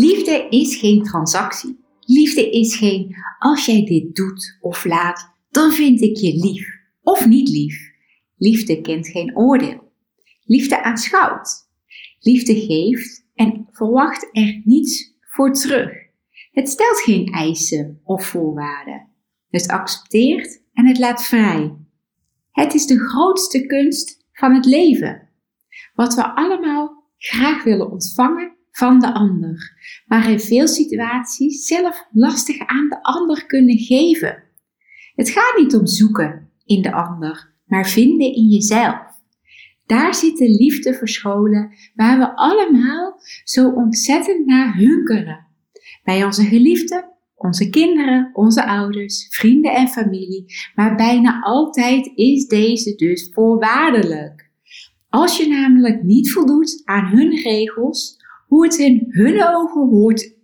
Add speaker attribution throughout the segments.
Speaker 1: Liefde is geen transactie. Liefde is geen als jij dit doet of laat, dan vind ik je lief of niet lief. Liefde kent geen oordeel. Liefde aanschouwt. Liefde geeft en verwacht er niets voor terug. Het stelt geen eisen of voorwaarden. Het accepteert en het laat vrij. Het is de grootste kunst van het leven. Wat we allemaal graag willen ontvangen van de ander, maar in veel situaties zelf lastig aan de ander kunnen geven. Het gaat niet om zoeken in de ander, maar vinden in jezelf. Daar zit de liefde verscholen waar we allemaal zo ontzettend naar hunkeren. Bij onze geliefden, onze kinderen, onze ouders, vrienden en familie, maar bijna altijd is deze dus voorwaardelijk. Als je namelijk niet voldoet aan hun regels, hoe het in hun ogen hoort,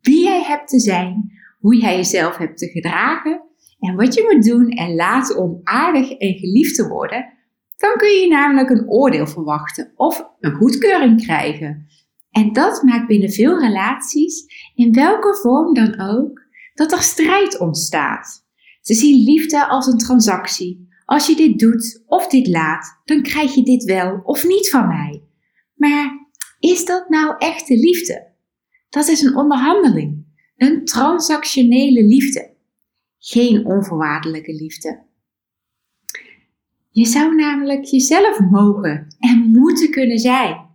Speaker 1: wie jij hebt te zijn, hoe jij jezelf hebt te gedragen en wat je moet doen en laten om aardig en geliefd te worden, dan kun je namelijk een oordeel verwachten of een goedkeuring krijgen. En dat maakt binnen veel relaties, in welke vorm dan ook, dat er strijd ontstaat. Ze zien liefde als een transactie. Als je dit doet of dit laat, dan krijg je dit wel of niet van mij. Maar is dat nou echte liefde? Dat is een onderhandeling, een transactionele liefde, geen onvoorwaardelijke liefde. Je zou namelijk jezelf mogen en moeten kunnen zijn.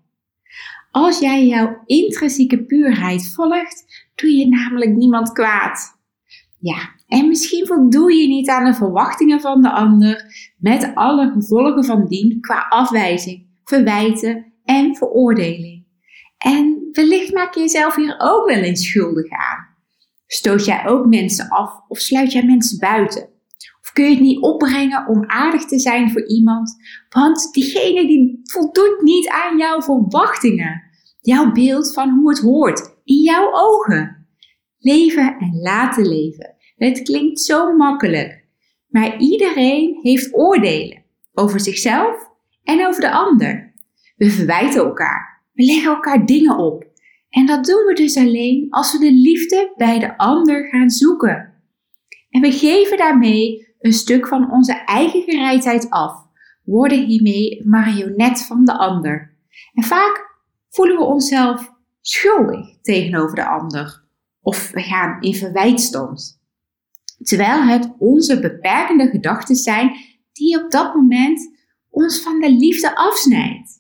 Speaker 1: Als jij jouw intrinsieke puurheid volgt, doe je namelijk niemand kwaad. Ja, en misschien voldoe je niet aan de verwachtingen van de ander met alle gevolgen van dien qua afwijzing, verwijten en veroordeling. En wellicht maak je jezelf hier ook wel eens schuldig aan. Stoot jij ook mensen af of sluit jij mensen buiten? Of kun je het niet opbrengen om aardig te zijn voor iemand, want diegene die voldoet niet aan jouw verwachtingen, jouw beeld van hoe het hoort, in jouw ogen. Leven en laten leven. Het klinkt zo makkelijk, maar iedereen heeft oordelen over zichzelf en over de ander. We verwijten elkaar we leggen elkaar dingen op. En dat doen we dus alleen als we de liefde bij de ander gaan zoeken. En we geven daarmee een stuk van onze eigen gereidheid af, worden hiermee marionet van de ander. En vaak voelen we onszelf schuldig tegenover de ander, of we gaan in verwijtstand. Terwijl het onze beperkende gedachten zijn die op dat moment ons van de liefde afsnijdt.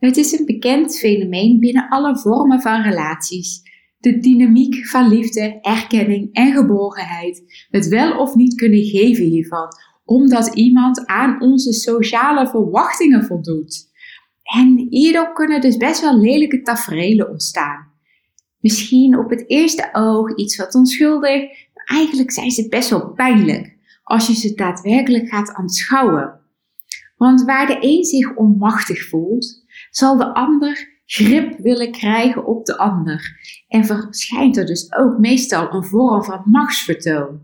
Speaker 1: Het is een bekend fenomeen binnen alle vormen van relaties. De dynamiek van liefde, erkenning en geborgenheid. Het wel of niet kunnen geven hiervan, omdat iemand aan onze sociale verwachtingen voldoet. En hierdoor kunnen dus best wel lelijke tafereelen ontstaan. Misschien op het eerste oog iets wat onschuldig, maar eigenlijk zijn ze best wel pijnlijk als je ze daadwerkelijk gaat aanschouwen. Want waar de een zich onmachtig voelt, zal de ander grip willen krijgen op de ander. En verschijnt er dus ook meestal een vorm van machtsvertoon.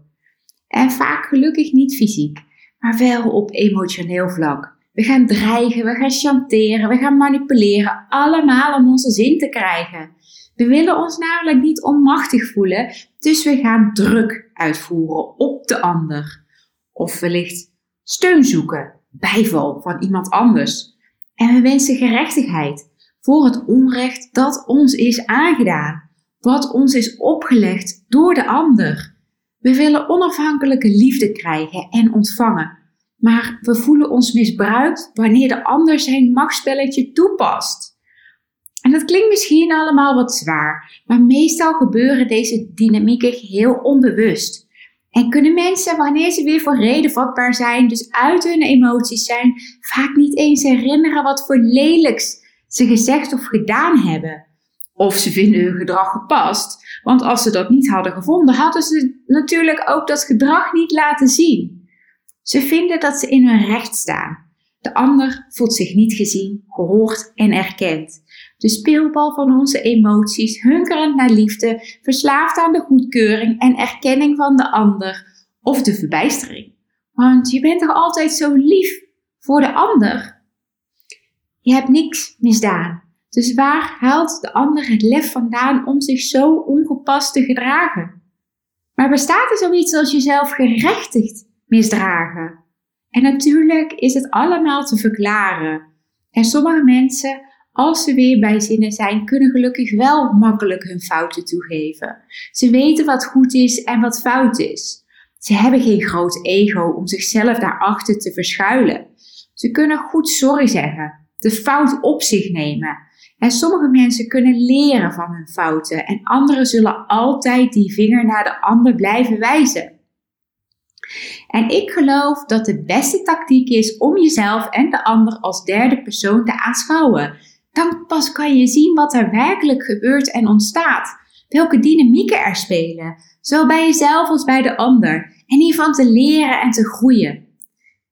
Speaker 1: En vaak gelukkig niet fysiek, maar wel op emotioneel vlak. We gaan dreigen, we gaan chanteren, we gaan manipuleren, allemaal om onze zin te krijgen. We willen ons namelijk niet onmachtig voelen, dus we gaan druk uitvoeren op de ander. Of wellicht steun zoeken, bijval van iemand anders. En we wensen gerechtigheid voor het onrecht dat ons is aangedaan, wat ons is opgelegd door de ander. We willen onafhankelijke liefde krijgen en ontvangen, maar we voelen ons misbruikt wanneer de ander zijn machtspelletje toepast. En dat klinkt misschien allemaal wat zwaar, maar meestal gebeuren deze dynamieken geheel onbewust. En kunnen mensen, wanneer ze weer voor reden vatbaar zijn, dus uit hun emoties zijn, vaak niet eens herinneren wat voor lelijks ze gezegd of gedaan hebben. Of ze vinden hun gedrag gepast, want als ze dat niet hadden gevonden, hadden ze natuurlijk ook dat gedrag niet laten zien. Ze vinden dat ze in hun recht staan. De ander voelt zich niet gezien, gehoord en erkend. De speelbal van onze emoties, hunkerend naar liefde, verslaafd aan de goedkeuring en erkenning van de ander of de verbijstering. Want je bent toch altijd zo lief voor de ander? Je hebt niks misdaan. Dus waar haalt de ander het lef vandaan om zich zo ongepast te gedragen? Maar bestaat er zoiets als jezelf gerechtigd misdragen? En natuurlijk is het allemaal te verklaren. En sommige mensen, als ze weer bij zinnen zijn, kunnen gelukkig wel makkelijk hun fouten toegeven. Ze weten wat goed is en wat fout is. Ze hebben geen groot ego om zichzelf daarachter te verschuilen. Ze kunnen goed sorry zeggen, de fout op zich nemen. En sommige mensen kunnen leren van hun fouten en anderen zullen altijd die vinger naar de ander blijven wijzen. En ik geloof dat de beste tactiek is om jezelf en de ander als derde persoon te aanschouwen. Dan pas kan je zien wat er werkelijk gebeurt en ontstaat. Welke dynamieken er spelen, zowel bij jezelf als bij de ander. En hiervan te leren en te groeien.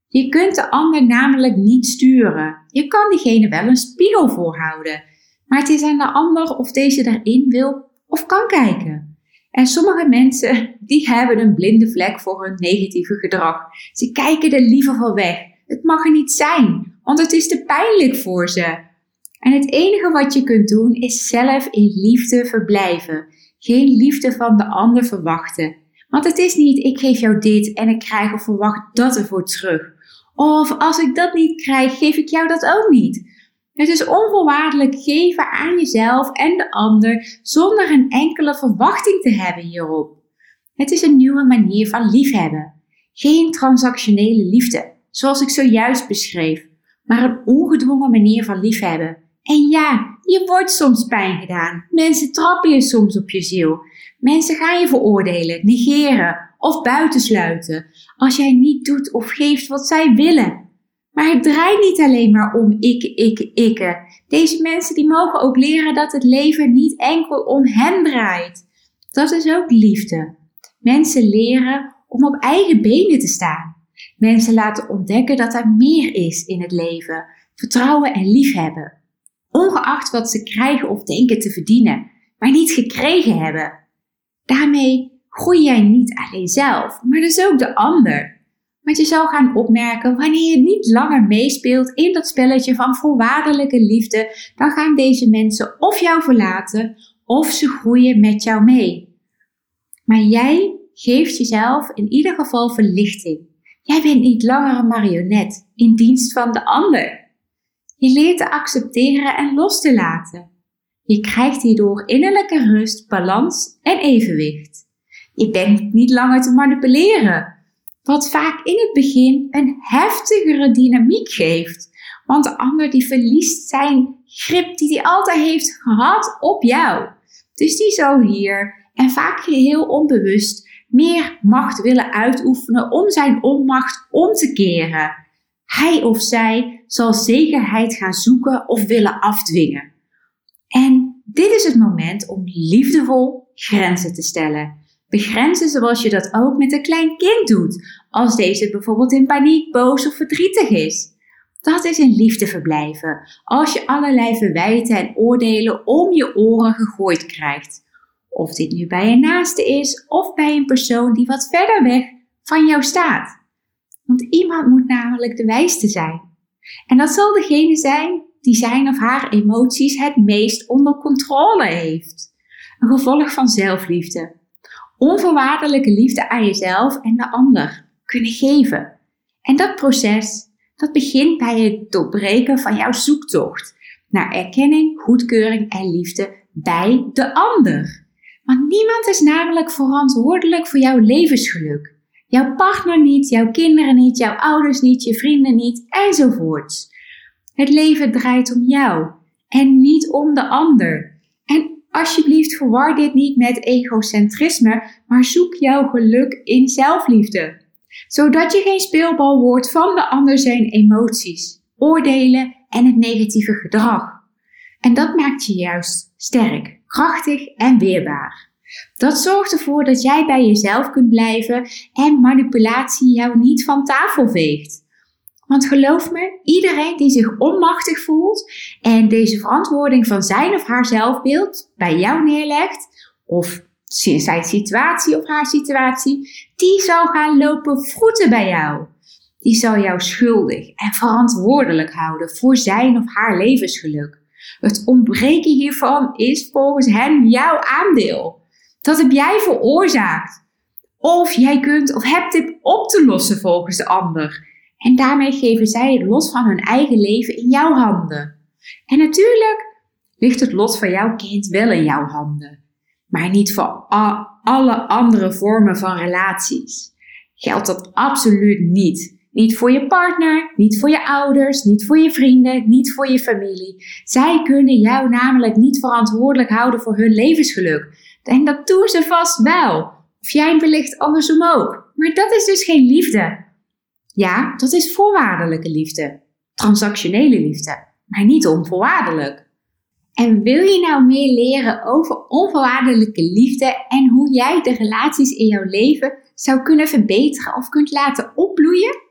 Speaker 1: Je kunt de ander namelijk niet sturen. Je kan diegene wel een spiegel voorhouden. Maar het is aan de ander of deze daarin wil of kan kijken. En sommige mensen, die hebben een blinde vlek voor hun negatieve gedrag. Ze kijken er liever van weg. Het mag er niet zijn, want het is te pijnlijk voor ze. En het enige wat je kunt doen is zelf in liefde verblijven. Geen liefde van de ander verwachten. Want het is niet, ik geef jou dit en ik krijg of verwacht dat ervoor terug. Of als ik dat niet krijg, geef ik jou dat ook niet. Het is onvoorwaardelijk geven aan jezelf en de ander zonder een enkele verwachting te hebben hierop. Het is een nieuwe manier van liefhebben. Geen transactionele liefde, zoals ik zojuist beschreef, maar een ongedwongen manier van liefhebben. En ja, je wordt soms pijn gedaan. Mensen trappen je soms op je ziel. Mensen gaan je veroordelen, negeren of buitensluiten als jij niet doet of geeft wat zij willen. Maar het draait niet alleen maar om ik, ik, ik. Deze mensen die mogen ook leren dat het leven niet enkel om hen draait. Dat is ook liefde. Mensen leren om op eigen benen te staan. Mensen laten ontdekken dat er meer is in het leven. Vertrouwen en liefhebben. Ongeacht wat ze krijgen of denken te verdienen, maar niet gekregen hebben. Daarmee groei jij niet alleen zelf, maar dus ook de ander. Want je zal gaan opmerken, wanneer je niet langer meespeelt in dat spelletje van voorwaardelijke liefde, dan gaan deze mensen of jou verlaten of ze groeien met jou mee. Maar jij geeft jezelf in ieder geval verlichting. Jij bent niet langer een marionet in dienst van de ander. Je leert te accepteren en los te laten. Je krijgt hierdoor innerlijke rust, balans en evenwicht. Je bent niet langer te manipuleren wat vaak in het begin een heftigere dynamiek geeft. Want de ander die verliest zijn grip die hij altijd heeft gehad op jou. Dus die zal hier, en vaak geheel onbewust, meer macht willen uitoefenen om zijn onmacht om te keren. Hij of zij zal zekerheid gaan zoeken of willen afdwingen. En dit is het moment om liefdevol grenzen te stellen. Begrenzen zoals je dat ook met een klein kind doet, als deze bijvoorbeeld in paniek, boos of verdrietig is. Dat is in liefde verblijven, als je allerlei verwijten en oordelen om je oren gegooid krijgt. Of dit nu bij een naaste is of bij een persoon die wat verder weg van jou staat. Want iemand moet namelijk de wijste zijn. En dat zal degene zijn die zijn of haar emoties het meest onder controle heeft. Een gevolg van zelfliefde onvoorwaardelijke liefde aan jezelf en de ander kunnen geven. En dat proces, dat begint bij het doorbreken van jouw zoektocht naar erkenning, goedkeuring en liefde bij de ander. Want niemand is namelijk verantwoordelijk voor jouw levensgeluk. Jouw partner niet, jouw kinderen niet, jouw ouders niet, je vrienden niet, enzovoorts. Het leven draait om jou en niet om de ander. Alsjeblieft verwar dit niet met egocentrisme, maar zoek jouw geluk in zelfliefde. Zodat je geen speelbal wordt van de ander zijn emoties, oordelen en het negatieve gedrag. En dat maakt je juist sterk, krachtig en weerbaar. Dat zorgt ervoor dat jij bij jezelf kunt blijven en manipulatie jou niet van tafel veegt. Want geloof me, iedereen die zich onmachtig voelt en deze verantwoording van zijn of haar zelfbeeld bij jou neerlegt, of zijn situatie of haar situatie, die zal gaan lopen vroeten bij jou. Die zal jou schuldig en verantwoordelijk houden voor zijn of haar levensgeluk. Het ontbreken hiervan is volgens hen jouw aandeel. Dat heb jij veroorzaakt. Of jij kunt of hebt dit op te lossen volgens de ander. En daarmee geven zij het lot van hun eigen leven in jouw handen. En natuurlijk ligt het lot van jouw kind wel in jouw handen. Maar niet voor alle andere vormen van relaties. Geldt dat absoluut niet. Niet voor je partner, niet voor je ouders, niet voor je vrienden, niet voor je familie. Zij kunnen jou namelijk niet verantwoordelijk houden voor hun levensgeluk. En dat doen ze vast wel. Of jij wellicht andersom ook. Maar dat is dus geen liefde. Ja, dat is voorwaardelijke liefde. Transactionele liefde. Maar niet onvoorwaardelijk. En wil je nou meer leren over onvoorwaardelijke liefde en hoe jij de relaties in jouw leven zou kunnen verbeteren of kunt laten opbloeien?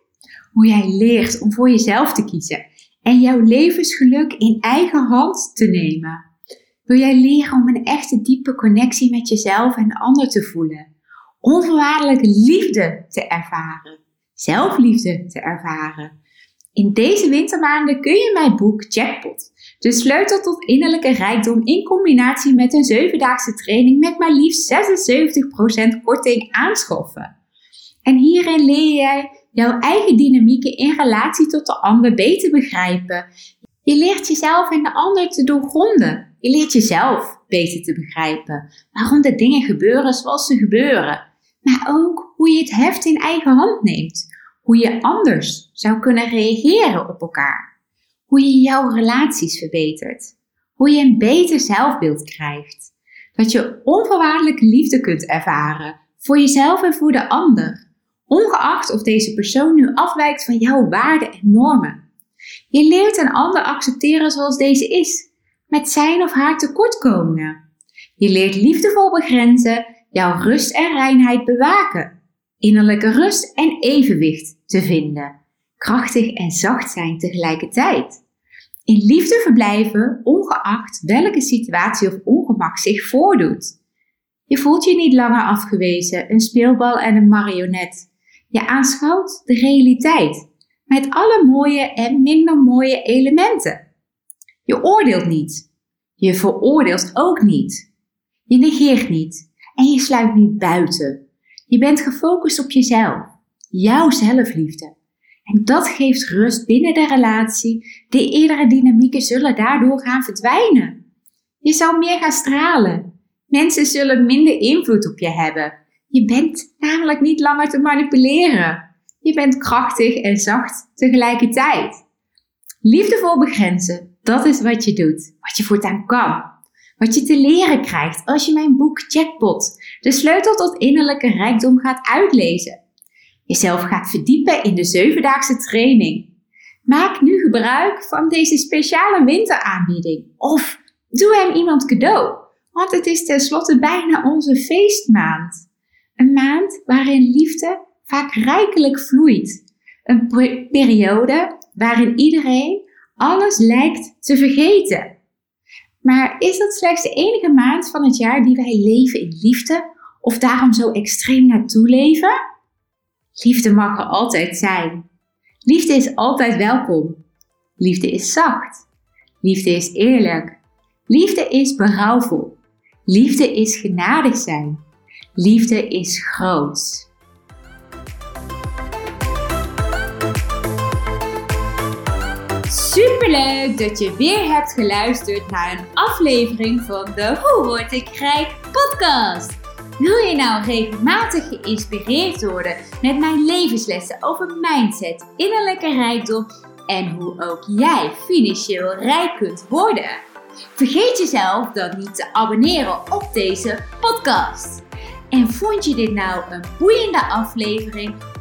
Speaker 1: Hoe jij leert om voor jezelf te kiezen en jouw levensgeluk in eigen hand te nemen. Wil jij leren om een echte diepe connectie met jezelf en de ander te voelen? Onvoorwaardelijke liefde te ervaren, zelfliefde te ervaren. In deze wintermaanden kun je mijn boek Jackpot, de sleutel tot innerlijke rijkdom in combinatie met een 7-daagse training met maar liefst 76% korting aanschaffen. En hierin leer jij jouw eigen dynamieken in relatie tot de ander beter begrijpen. Je leert jezelf en de ander te doorgronden je leert jezelf beter te begrijpen waarom de dingen gebeuren zoals ze gebeuren. Maar ook hoe je het heft in eigen hand neemt. Hoe je anders zou kunnen reageren op elkaar. Hoe je jouw relaties verbetert. Hoe je een beter zelfbeeld krijgt. Dat je onvoorwaardelijke liefde kunt ervaren voor jezelf en voor de ander. Ongeacht of deze persoon nu afwijkt van jouw waarden en normen. Je leert een ander accepteren zoals deze is met zijn of haar tekortkomingen. Je leert liefdevol begrenzen, jouw rust en reinheid bewaken, innerlijke rust en evenwicht te vinden, krachtig en zacht zijn tegelijkertijd. In liefde verblijven, ongeacht welke situatie of ongemak zich voordoet. Je voelt je niet langer afgewezen, een speelbal en een marionet. Je aanschouwt de realiteit, met alle mooie en minder mooie elementen. Je oordeelt niet. Je veroordeelt ook niet. Je negeert niet. En je sluit niet buiten. Je bent gefocust op jezelf. Jouw zelfliefde. En dat geeft rust binnen de relatie. De eerdere dynamieken zullen daardoor gaan verdwijnen. Je zou meer gaan stralen. Mensen zullen minder invloed op je hebben. Je bent namelijk niet langer te manipuleren. Je bent krachtig en zacht tegelijkertijd. Liefdevol begrenzen dat is wat je doet, wat je voortaan kan. Wat je te leren krijgt als je mijn boek Jackpot, de sleutel tot innerlijke rijkdom, gaat uitlezen. Jezelf gaat verdiepen in de zevendaagse training. Maak nu gebruik van deze speciale winteraanbieding. Of doe hem iemand cadeau, want het is tenslotte bijna onze feestmaand. Een maand waarin liefde vaak rijkelijk vloeit. Een periode waarin iedereen alles lijkt te vergeten. Maar is dat slechts de enige maand van het jaar die wij leven in liefde of daarom zo extreem naartoe leven? Liefde mag er altijd zijn. Liefde is altijd welkom. Liefde is zacht. Liefde is eerlijk. Liefde is berouwvol. Liefde is genadig zijn. Liefde is groot. Superleuk dat je weer hebt geluisterd naar een aflevering van de Hoe Word ik Rijk podcast. Wil je nou regelmatig geïnspireerd worden met mijn levenslessen over mindset, innerlijke rijkdom en hoe ook jij financieel rijk kunt worden? Vergeet jezelf dan niet te abonneren op deze podcast. En vond je dit nou een boeiende aflevering?